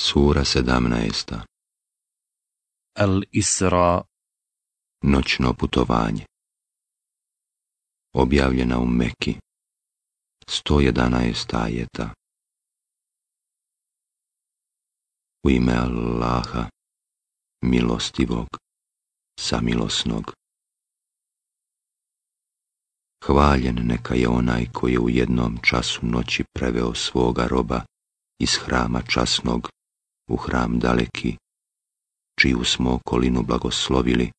Sura 17. Al-Isra Noćno putovanje Objavljena u Meki 111 ajeta U ime Allaha milostivog samilosnog Hvaljen neka je onaj koji je u jednom času noći preveo svoga roba iz hrama časnog u hram daleki, čiju smo okolinu blagoslovili,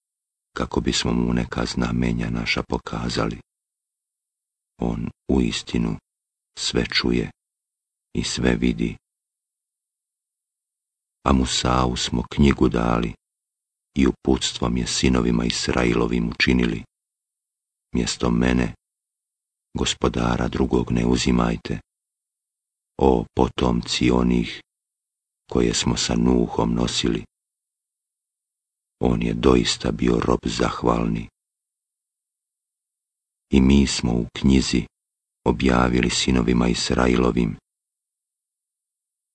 kako bismo mu neka znamenja naša pokazali. On u istinu sve čuje i sve vidi. A Musau smo knjigu dali i uputstvom je sinovima Israilovim učinili. Mjesto mene, gospodara drugog ne uzimajte, o potomci onih koje smo sa nuhom nosili. On je doista bio rob zahvalni. I mi smo u knjizi objavili sinovima Israilovim.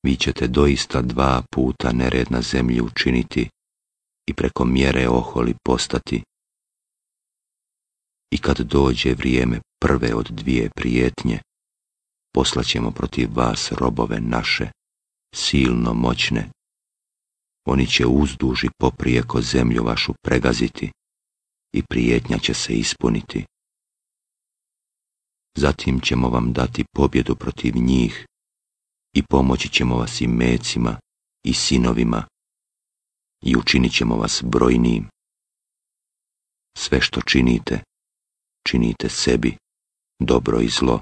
Vi ćete doista dva puta nered na zemlji učiniti i preko mjere oholi postati. I kad dođe vrijeme prve od dvije prijetnje, poslaćemo protiv vas robove naše, silno moćne. Oni će uzduži poprijeko zemlju vašu pregaziti i prijetnja će se ispuniti. Zatim ćemo vam dati pobjedu protiv njih i pomoći ćemo vas i mecima i sinovima i učinit ćemo vas brojnim. Sve što činite, činite sebi, dobro i zlo.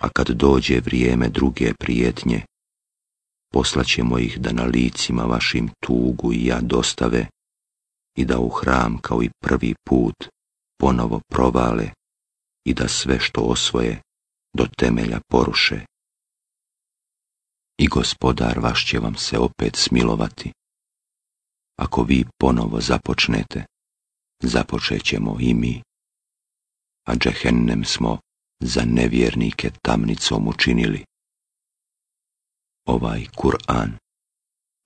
A kad dođe vrijeme druge prijetnje, poslaćemo ih da na licima vašim tugu i ja dostave i da u hram kao i prvi put ponovo provale i da sve što osvoje do temelja poruše. I gospodar vaš će vam se opet smilovati. Ako vi ponovo započnete, započet ćemo i mi, a džehennem smo za nevjernike tamnicom učinili ovaj Kur'an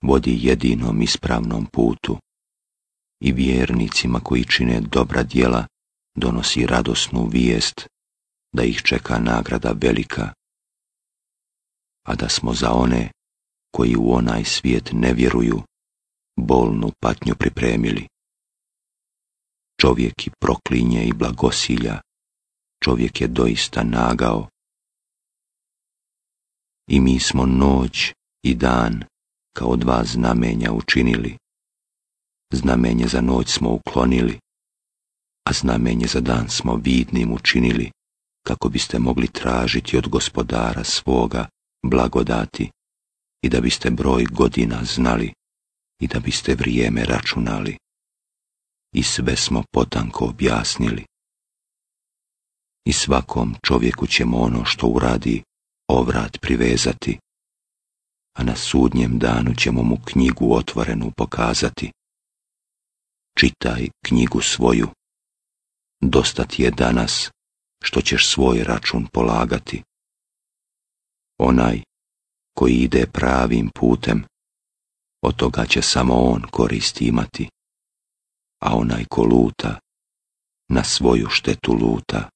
vodi jedinom ispravnom putu i vjernicima koji čine dobra djela donosi radosnu vijest da ih čeka nagrada velika, a da smo za one koji u onaj svijet ne vjeruju bolnu patnju pripremili. Čovjek i proklinje i blagosilja, čovjek je doista nagao i mi smo noć i dan kao dva znamenja učinili. Znamenje za noć smo uklonili, a znamenje za dan smo vidnim učinili, kako biste mogli tražiti od gospodara svoga blagodati i da biste broj godina znali i da biste vrijeme računali. I sve smo potanko objasnili. I svakom čovjeku ćemo ono što uradi ovrat privezati, a na sudnjem danu ćemo mu knjigu otvorenu pokazati. Čitaj knjigu svoju, dosta ti je danas što ćeš svoj račun polagati. Onaj koji ide pravim putem, od toga će samo on korist imati, a onaj ko luta, na svoju štetu luta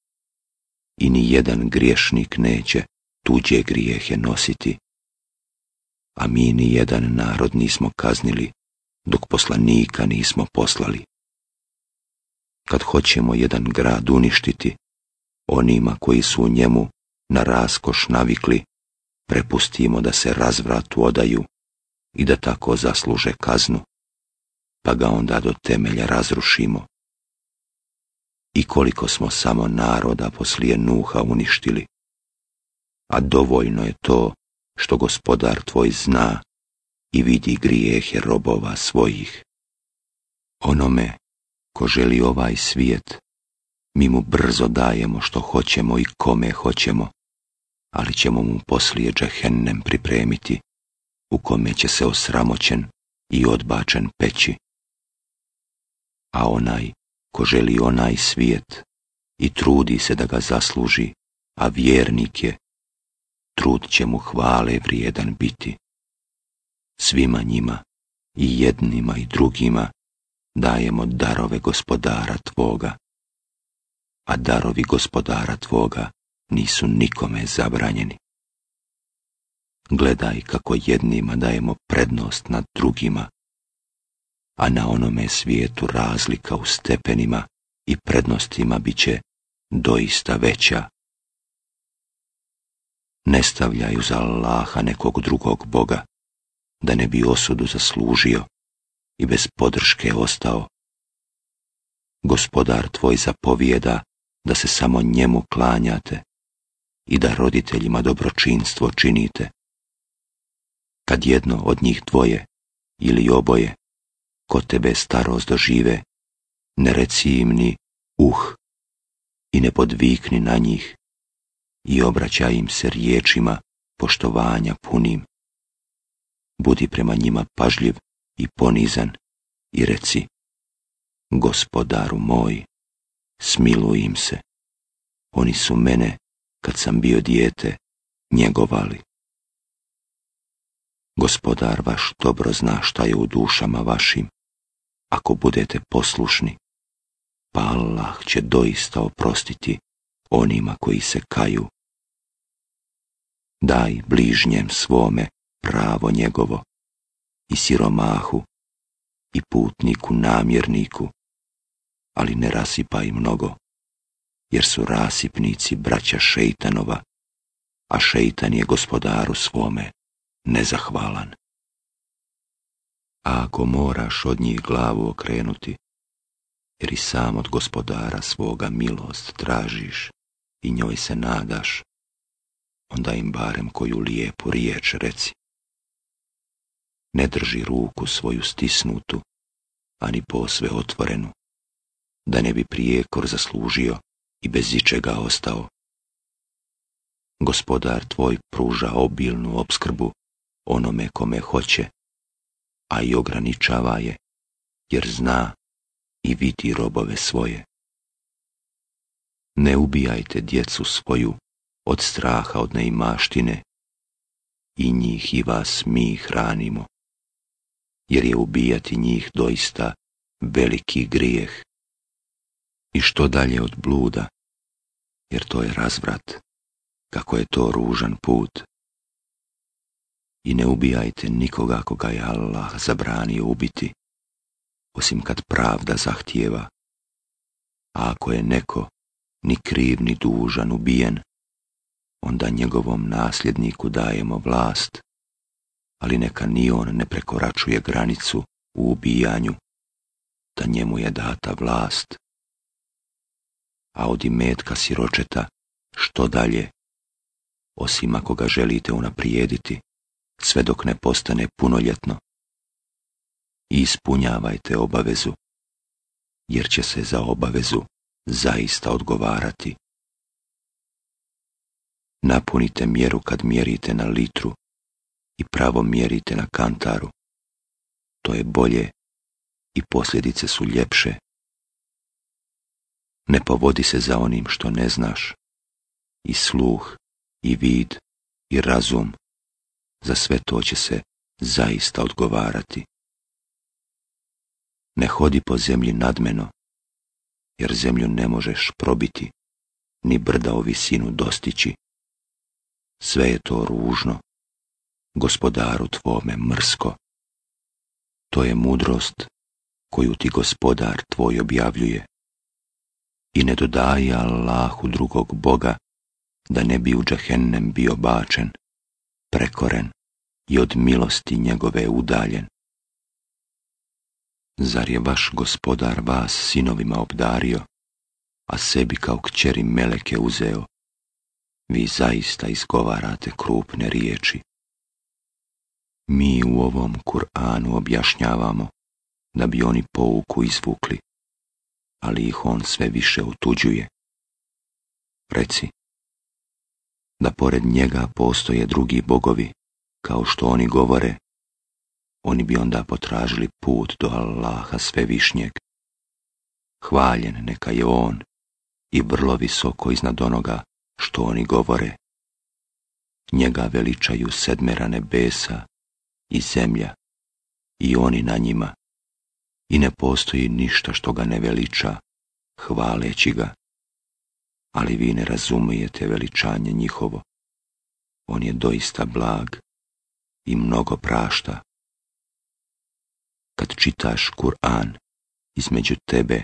i ni jedan griješnik neće tuđe grijehe nositi. A mi ni jedan narod nismo kaznili, dok poslanika nismo poslali. Kad hoćemo jedan grad uništiti, onima koji su u njemu na raskoš navikli, prepustimo da se razvratu odaju i da tako zasluže kaznu, pa ga onda do temelja razrušimo. I koliko smo samo naroda poslije nuha uništili, a dovoljno je to što gospodar tvoj zna i vidi grijehe robova svojih. Onome ko želi ovaj svijet, mi mu brzo dajemo što hoćemo i kome hoćemo, ali ćemo mu poslije džahennem pripremiti, u kome će se osramoćen i odbačen peći. A onaj ko želi onaj svijet i trudi se da ga zasluži, a vjernik je, trud će mu hvale vrijedan biti. Svima njima, i jednima i drugima, dajemo darove gospodara Tvoga, a darovi gospodara Tvoga nisu nikome zabranjeni. Gledaj kako jednima dajemo prednost nad drugima, a na onome svijetu razlika u stepenima i prednostima bit će doista veća ne stavljaju za Allaha nekog drugog Boga, da ne bi osudu zaslužio i bez podrške ostao. Gospodar tvoj zapovijeda da se samo njemu klanjate i da roditeljima dobročinstvo činite. Kad jedno od njih dvoje ili oboje ko tebe starost dožive, ne reci im ni uh i ne podvikni na njih i obraća im se riječima poštovanja punim. Budi prema njima pažljiv i ponizan i reci, gospodaru moj, smiluj im se. Oni su mene, kad sam bio dijete, njegovali. Gospodar vaš dobro zna šta je u dušama vašim, ako budete poslušni, pa Allah će doista oprostiti onima koji se kaju. Daj bližnjem svome pravo njegovo i siromahu i putniku namjerniku, ali ne rasipaj mnogo, jer su rasipnici braća šeitanova, a šeitan je gospodaru svome nezahvalan. A ako moraš od njih glavu okrenuti, jer i sam od gospodara svoga milost tražiš, i njoj se nadaš, onda im barem koju lijepu riječ reci. Ne drži ruku svoju stisnutu, ani posve otvorenu, da ne bi prijekor zaslužio i bez ičega ostao. Gospodar tvoj pruža obilnu obskrbu onome kome hoće, a i ograničava je, jer zna i vidi robove svoje ne ubijajte djecu svoju od straha od neimaštine i njih i vas mi hranimo, jer je ubijati njih doista veliki grijeh i što dalje od bluda, jer to je razvrat, kako je to ružan put. I ne ubijajte nikoga koga je Allah zabranio ubiti, osim kad pravda zahtijeva. A ako je neko ni kriv ni dužan ubijen, onda njegovom nasljedniku dajemo vlast, ali neka ni on ne prekoračuje granicu u ubijanju, da njemu je data vlast. A od imetka siročeta što dalje, osim ako ga želite unaprijediti, sve dok ne postane punoljetno. ispunjavajte obavezu, jer će se za obavezu zaista odgovarati. Napunite mjeru kad mjerite na litru i pravo mjerite na kantaru. To je bolje i posljedice su ljepše. Ne povodi se za onim što ne znaš. I sluh, i vid, i razum. Za sve to će se zaista odgovarati. Ne hodi po zemlji nadmeno, jer zemlju ne možeš probiti, ni brda o visinu dostići. Sve je to ružno, gospodaru tvome mrsko. To je mudrost koju ti gospodar tvoj objavljuje. I ne dodaje Allahu drugog Boga, da ne bi u džahennem bio bačen, prekoren i od milosti njegove udaljen. Zar je vaš gospodar vas sinovima obdario, a sebi kao kćeri meleke uzeo? Vi zaista izgovarate krupne riječi. Mi u ovom Kur'anu objašnjavamo da bi oni pouku izvukli, ali ih on sve više otuđuje. Reci, da pored njega postoje drugi bogovi, kao što oni govore, oni bi onda potražili put do Allaha svevišnjeg. Hvaljen neka je on i vrlo visoko iznad onoga što oni govore. Njega veličaju sedmera nebesa i zemlja i oni na njima i ne postoji ništa što ga ne veliča, hvaleći ga. Ali vi ne razumijete veličanje njihovo. On je doista blag i mnogo prašta kad čitaš Kur'an između tebe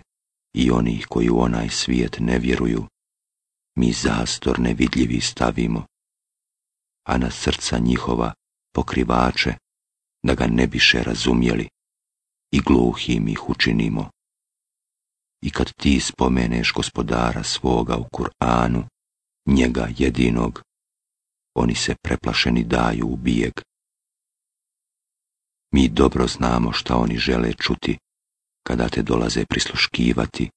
i onih koji u onaj svijet ne vjeruju, mi zastor nevidljivi stavimo, a na srca njihova pokrivače, da ga ne biše razumjeli i gluhim ih učinimo. I kad ti spomeneš gospodara svoga u Kur'anu, njega jedinog, oni se preplašeni daju u bijeg mi dobro znamo šta oni žele čuti kada te dolaze prisluškivati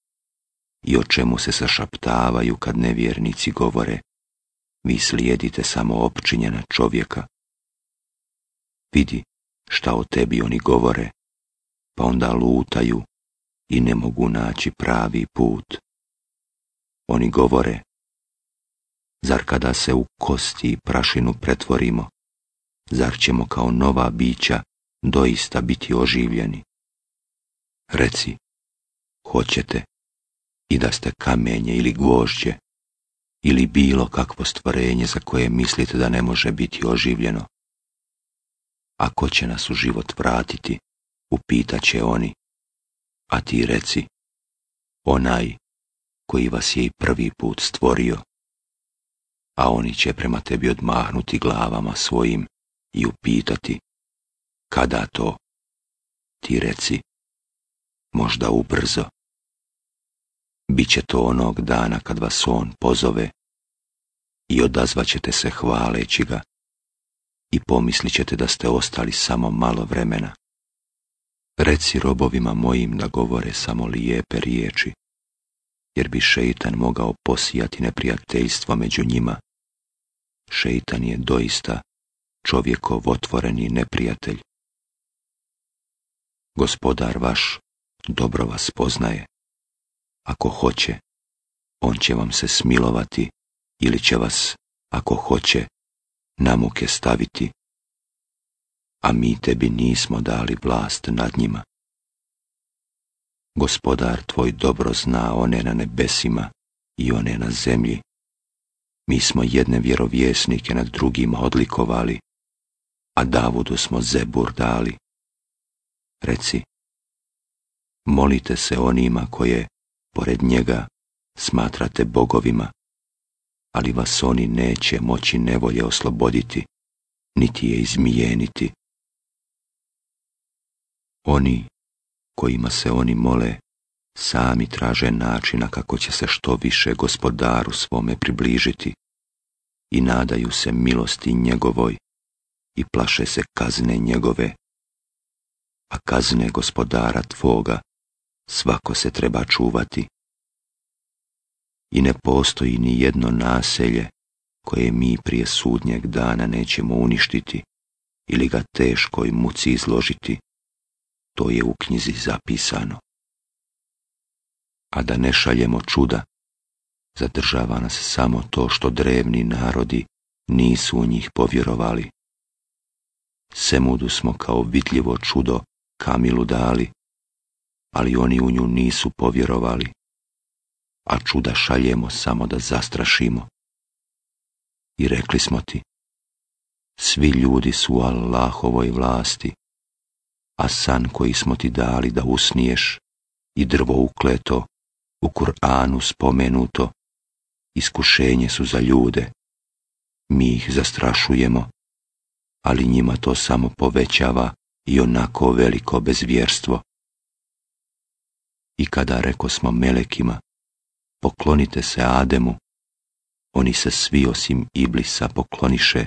i o čemu se sašaptavaju kad nevjernici govore vi slijedite samo opčinjena čovjeka. Vidi šta o tebi oni govore, pa onda lutaju i ne mogu naći pravi put. Oni govore, zar kada se u kosti i prašinu pretvorimo, zar ćemo kao nova bića doista biti oživljeni. Reci, hoćete i da ste kamenje ili gvožđe ili bilo kakvo stvorenje za koje mislite da ne može biti oživljeno. Ako će nas u život vratiti, upitaće oni, a ti reci, onaj koji vas je i prvi put stvorio, a oni će prema tebi odmahnuti glavama svojim i upitati, kada to? Ti reci. Možda ubrzo. Biće to onog dana kad vas on pozove i odazvaćete se hvaleći ga i pomislit ćete da ste ostali samo malo vremena. Reci robovima mojim da govore samo lijepe riječi, jer bi šeitan mogao posijati neprijateljstvo među njima. Šeitan je doista čovjekov otvoreni neprijatelj gospodar vaš dobro vas poznaje. Ako hoće, on će vam se smilovati ili će vas, ako hoće, na muke staviti. A mi tebi nismo dali vlast nad njima. Gospodar tvoj dobro zna one na nebesima i one na zemlji. Mi smo jedne vjerovjesnike nad drugima odlikovali, a Davudu smo zebur dali reci. Molite se onima koje, pored njega, smatrate bogovima, ali vas oni neće moći nevolje osloboditi, niti je izmijeniti. Oni kojima se oni mole, sami traže načina kako će se što više gospodaru svome približiti i nadaju se milosti njegovoj i plaše se kazne njegove a kazne gospodara tvoga svako se treba čuvati. I ne postoji ni jedno naselje koje mi prije sudnjeg dana nećemo uništiti ili ga teškoj muci izložiti, to je u knjizi zapisano. A da ne šaljemo čuda, zadržava nas samo to što drevni narodi nisu u njih povjerovali. Semudu smo kao vidljivo čudo Kamilu dali, ali oni u nju nisu povjerovali, a čuda šaljemo samo da zastrašimo. I rekli smo ti, svi ljudi su u Allahovoj vlasti, a san koji smo ti dali da usniješ i drvo ukleto, u Kur'anu spomenuto, iskušenje su za ljude. Mi ih zastrašujemo, ali njima to samo povećava i onako veliko bezvjerstvo. I kada reko smo melekima, poklonite se Ademu, oni se svi osim Iblisa pokloniše.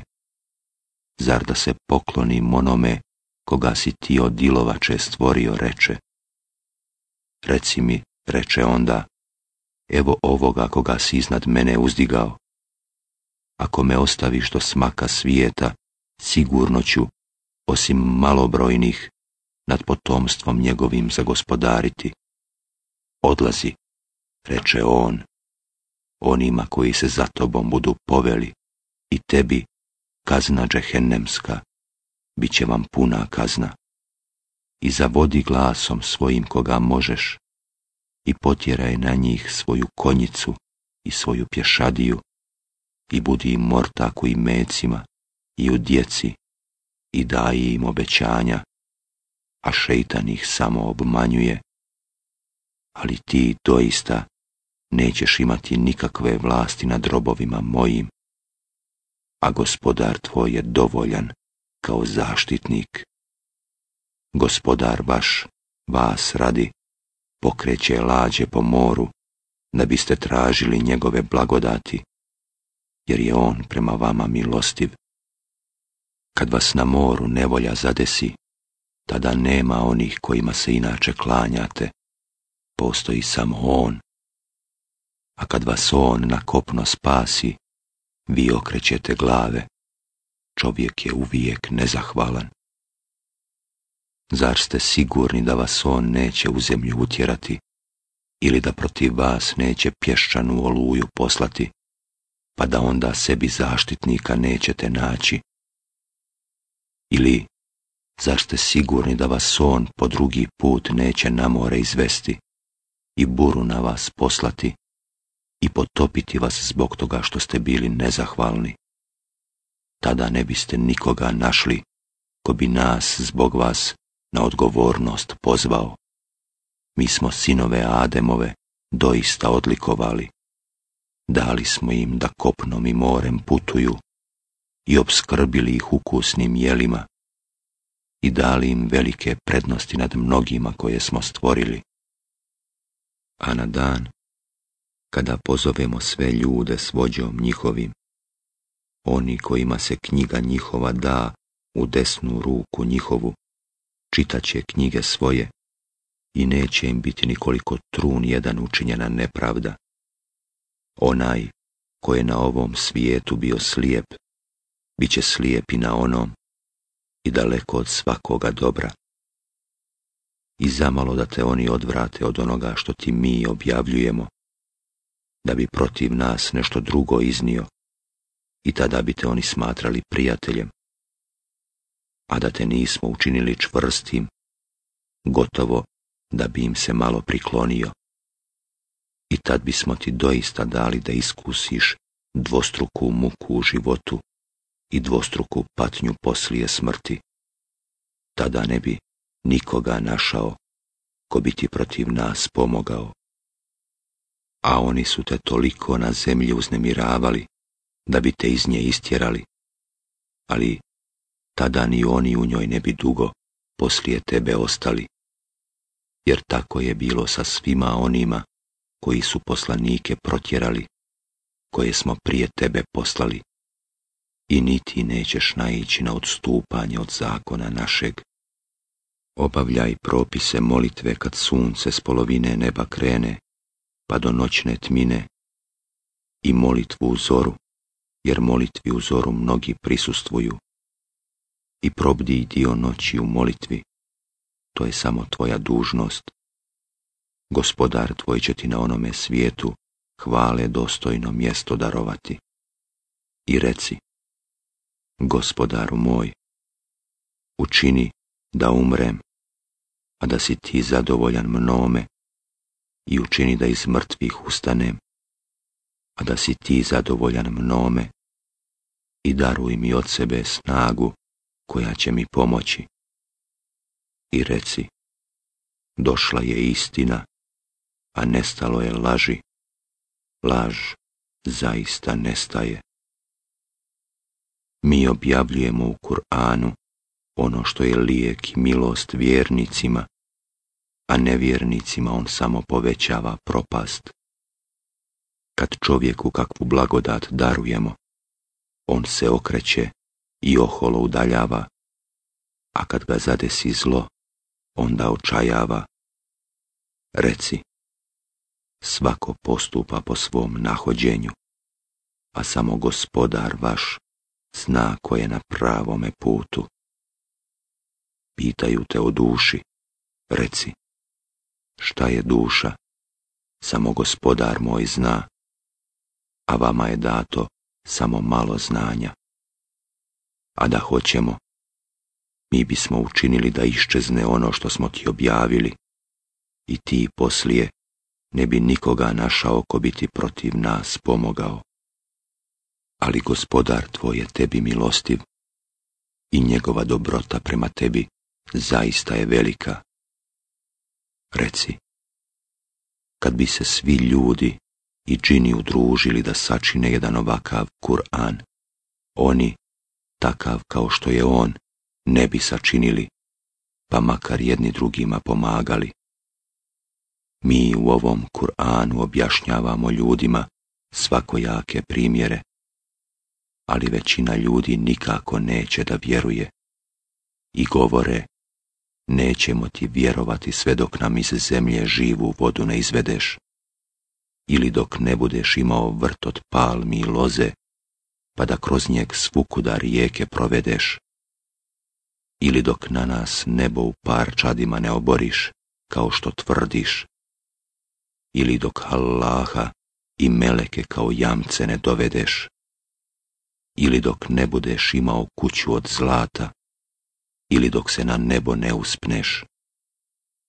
Zar da se pokloni onome koga si ti od ilovače stvorio, reče. Reci mi, reče onda, evo ovoga koga si iznad mene uzdigao. Ako me ostaviš do smaka svijeta, sigurno ću, osim malobrojnih, nad potomstvom njegovim zagospodariti. Odlazi, reče on, onima koji se za tobom budu poveli i tebi kazna džehennemska, bit će vam puna kazna. I zavodi glasom svojim koga možeš i potjeraj na njih svoju konjicu i svoju pješadiju i budi im mortak i mecima i u djeci i daje im obećanja, a šeitan ih samo obmanjuje. Ali ti doista nećeš imati nikakve vlasti nad robovima mojim, a gospodar tvoj je dovoljan kao zaštitnik. Gospodar vaš vas radi, pokreće lađe po moru, da biste tražili njegove blagodati, jer je on prema vama milostiv kad vas na moru nevolja zadesi, tada nema onih kojima se inače klanjate. Postoji samo on. A kad vas on na kopno spasi, vi okrećete glave. Čovjek je uvijek nezahvalan. Zar ste sigurni da vas on neće u zemlju utjerati ili da protiv vas neće pješčanu oluju poslati, pa da onda sebi zaštitnika nećete naći? Ili, zar ste sigurni da vas on po drugi put neće na more izvesti i buru na vas poslati i potopiti vas zbog toga što ste bili nezahvalni? Tada ne biste nikoga našli ko bi nas zbog vas na odgovornost pozvao. Mi smo sinove Ademove doista odlikovali. Dali smo im da kopnom i morem putuju i obskrbili ih ukusnim jelima i dali im velike prednosti nad mnogima koje smo stvorili. A na dan, kada pozovemo sve ljude s vođom njihovim, oni kojima se knjiga njihova da u desnu ruku njihovu, čitaće knjige svoje i neće im biti nikoliko trun jedan učinjena nepravda. Onaj ko je na ovom svijetu bio slijep bit će slijepi na ono i daleko od svakoga dobra. I zamalo da te oni odvrate od onoga što ti mi objavljujemo, da bi protiv nas nešto drugo iznio i tada bi te oni smatrali prijateljem, a da te nismo učinili čvrstim, gotovo da bi im se malo priklonio. I tad bismo ti doista dali da iskusiš dvostruku muku u životu i dvostruku patnju poslije smrti, tada ne bi nikoga našao ko bi ti protiv nas pomogao. A oni su te toliko na zemlji uznemiravali, da bi te iz nje istjerali, ali tada ni oni u njoj ne bi dugo poslije tebe ostali, jer tako je bilo sa svima onima koji su poslanike protjerali, koje smo prije tebe poslali i niti nećeš naići na odstupanje od zakona našeg. Obavljaj propise molitve kad sunce s polovine neba krene, pa do noćne tmine, i molitvu u zoru, jer molitvi u zoru mnogi prisustvuju. I probdi dio noći u molitvi, to je samo tvoja dužnost. Gospodar tvoj će ti na onome svijetu hvale dostojno mjesto darovati. I reci, gospodaru moj, učini da umrem, a da si ti zadovoljan mnome i učini da iz mrtvih ustanem, a da si ti zadovoljan mnome i daruj mi od sebe snagu koja će mi pomoći. I reci, došla je istina, a nestalo je laži, laž zaista nestaje mi objavljujemo u Kur'anu ono što je lijek i milost vjernicima, a nevjernicima on samo povećava propast. Kad čovjeku kakvu blagodat darujemo, on se okreće i oholo udaljava, a kad ga zadesi zlo, onda očajava. Reci, svako postupa po svom nahođenju, a samo gospodar vaš zna ko je na pravome putu. Pitaju te o duši, reci, šta je duša? Samo gospodar moj zna, a vama je dato samo malo znanja. A da hoćemo, mi bismo učinili da iščezne ono što smo ti objavili i ti poslije ne bi nikoga našao ko bi ti protiv nas pomogao ali gospodar tvoj je tebi milostiv i njegova dobrota prema tebi zaista je velika. Reci, kad bi se svi ljudi i džini udružili da sačine jedan ovakav Kur'an, oni, takav kao što je on, ne bi sačinili, pa makar jedni drugima pomagali. Mi u ovom Kur'anu objašnjavamo ljudima svakojake primjere ali većina ljudi nikako neće da vjeruje. I govore, nećemo ti vjerovati sve dok nam iz zemlje živu vodu ne izvedeš, ili dok ne budeš imao vrt od palmi i loze, pa da kroz njeg svukuda rijeke provedeš, ili dok na nas nebo u par čadima ne oboriš, kao što tvrdiš, ili dok Allaha i meleke kao jamce ne dovedeš, ili dok ne budeš imao kuću od zlata, ili dok se na nebo ne uspneš,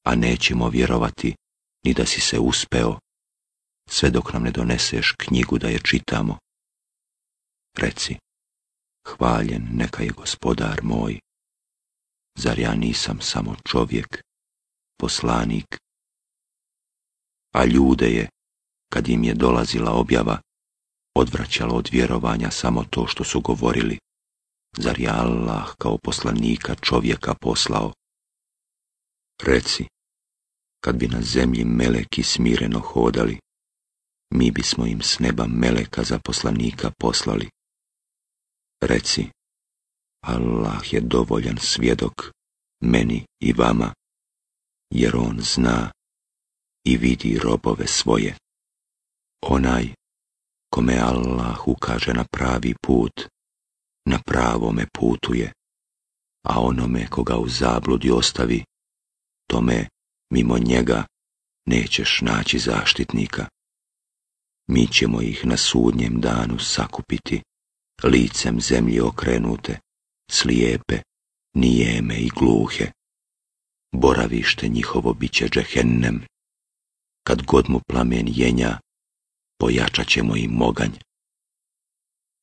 a nećemo vjerovati ni da si se uspeo, sve dok nam ne doneseš knjigu da je čitamo. Reci, hvaljen neka je gospodar moj, zar ja nisam samo čovjek, poslanik, a ljude je, kad im je dolazila objava, odvraćalo od vjerovanja samo to što su govorili. Zar je Allah kao poslanika čovjeka poslao? Reci, kad bi na zemlji meleki smireno hodali, mi bismo im s neba meleka za poslanika poslali. Reci, Allah je dovoljan svjedok meni i vama, jer on zna i vidi robove svoje. Onaj kome Allah ukaže na pravi put, na me putuje, a onome koga u zabludi ostavi, tome mimo njega nećeš naći zaštitnika. Mi ćemo ih na sudnjem danu sakupiti, licem zemlji okrenute, slijepe, nijeme i gluhe. Boravište njihovo biće džehennem. Kad god mu plamen jenja, pojačat ćemo im moganj.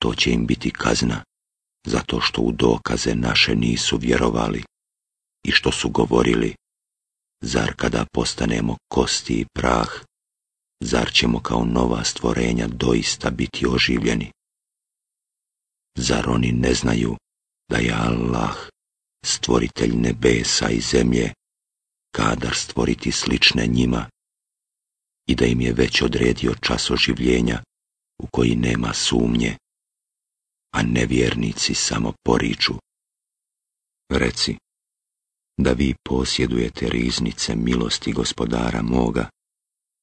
To će im biti kazna, zato što u dokaze naše nisu vjerovali i što su govorili, zar kada postanemo kosti i prah, zar ćemo kao nova stvorenja doista biti oživljeni? Zar oni ne znaju da je Allah, stvoritelj nebesa i zemlje, kadar stvoriti slične njima i da im je već odredio čas oživljenja u koji nema sumnje, a nevjernici samo poriču. Reci, da vi posjedujete riznice milosti gospodara moga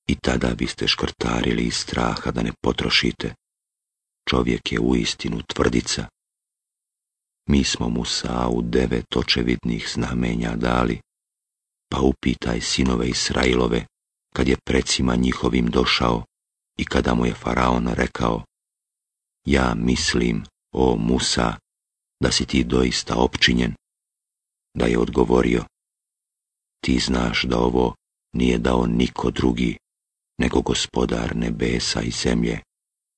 i tada biste škrtarili iz straha da ne potrošite. Čovjek je uistinu tvrdica. Mi smo mu u devet očevidnih znamenja dali, pa upitaj sinove Israilove kad je precima njihovim došao i kada mu je faraon rekao Ja mislim, o Musa, da si ti doista opčinjen, da je odgovorio Ti znaš da ovo nije dao niko drugi, nego gospodar nebesa i zemlje,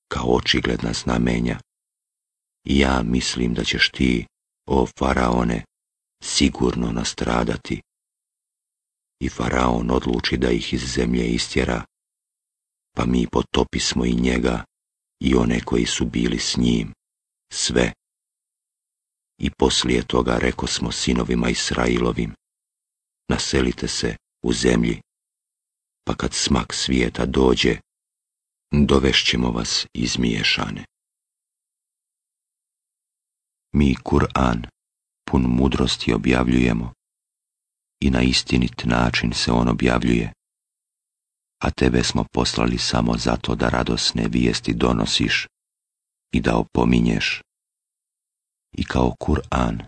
kao očigledna znamenja. I ja mislim da ćeš ti, o faraone, sigurno nastradati i faraon odluči da ih iz zemlje istjera, pa mi potopismo i njega i one koji su bili s njim, sve. I poslije toga reko smo sinovima Israilovim, naselite se u zemlji, pa kad smak svijeta dođe, dovešćemo vas izmiješane. Mi Kur'an pun mudrosti objavljujemo i na istinit način se on objavljuje. A tebe smo poslali samo zato da radosne vijesti donosiš i da opominješ. I kao Kur'an,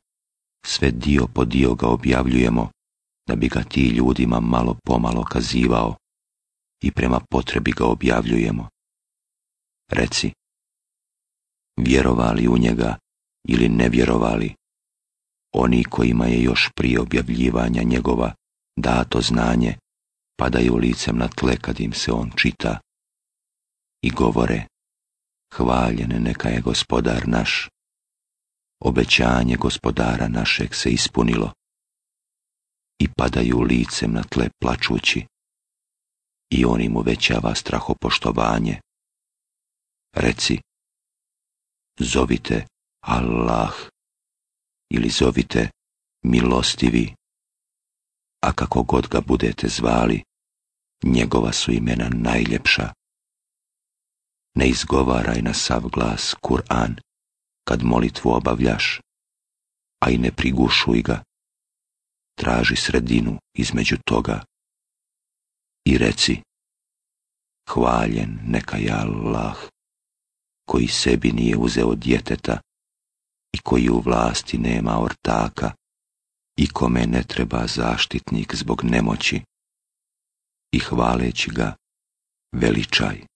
sve dio po dio ga objavljujemo, da bi ga ti ljudima malo pomalo kazivao i prema potrebi ga objavljujemo. Reci, vjerovali u njega ili ne vjerovali, oni kojima je još prije objavljivanja njegova dato znanje, padaju licem na tle kad im se on čita i govore, hvaljene neka je gospodar naš, obećanje gospodara našeg se ispunilo i padaju licem na tle plačući i on im uvećava strahopoštovanje. Reci, zovite Allah ili zovite milostivi, a kako god ga budete zvali, njegova su imena najljepša. Ne izgovaraj na sav glas Kur'an kad molitvu obavljaš, a i ne prigušuj ga. Traži sredinu između toga i reci Hvaljen neka je Allah koji sebi nije uzeo djeteta i koji u vlasti nema ortaka i kome ne treba zaštitnik zbog nemoći i hvaleći ga veličaj.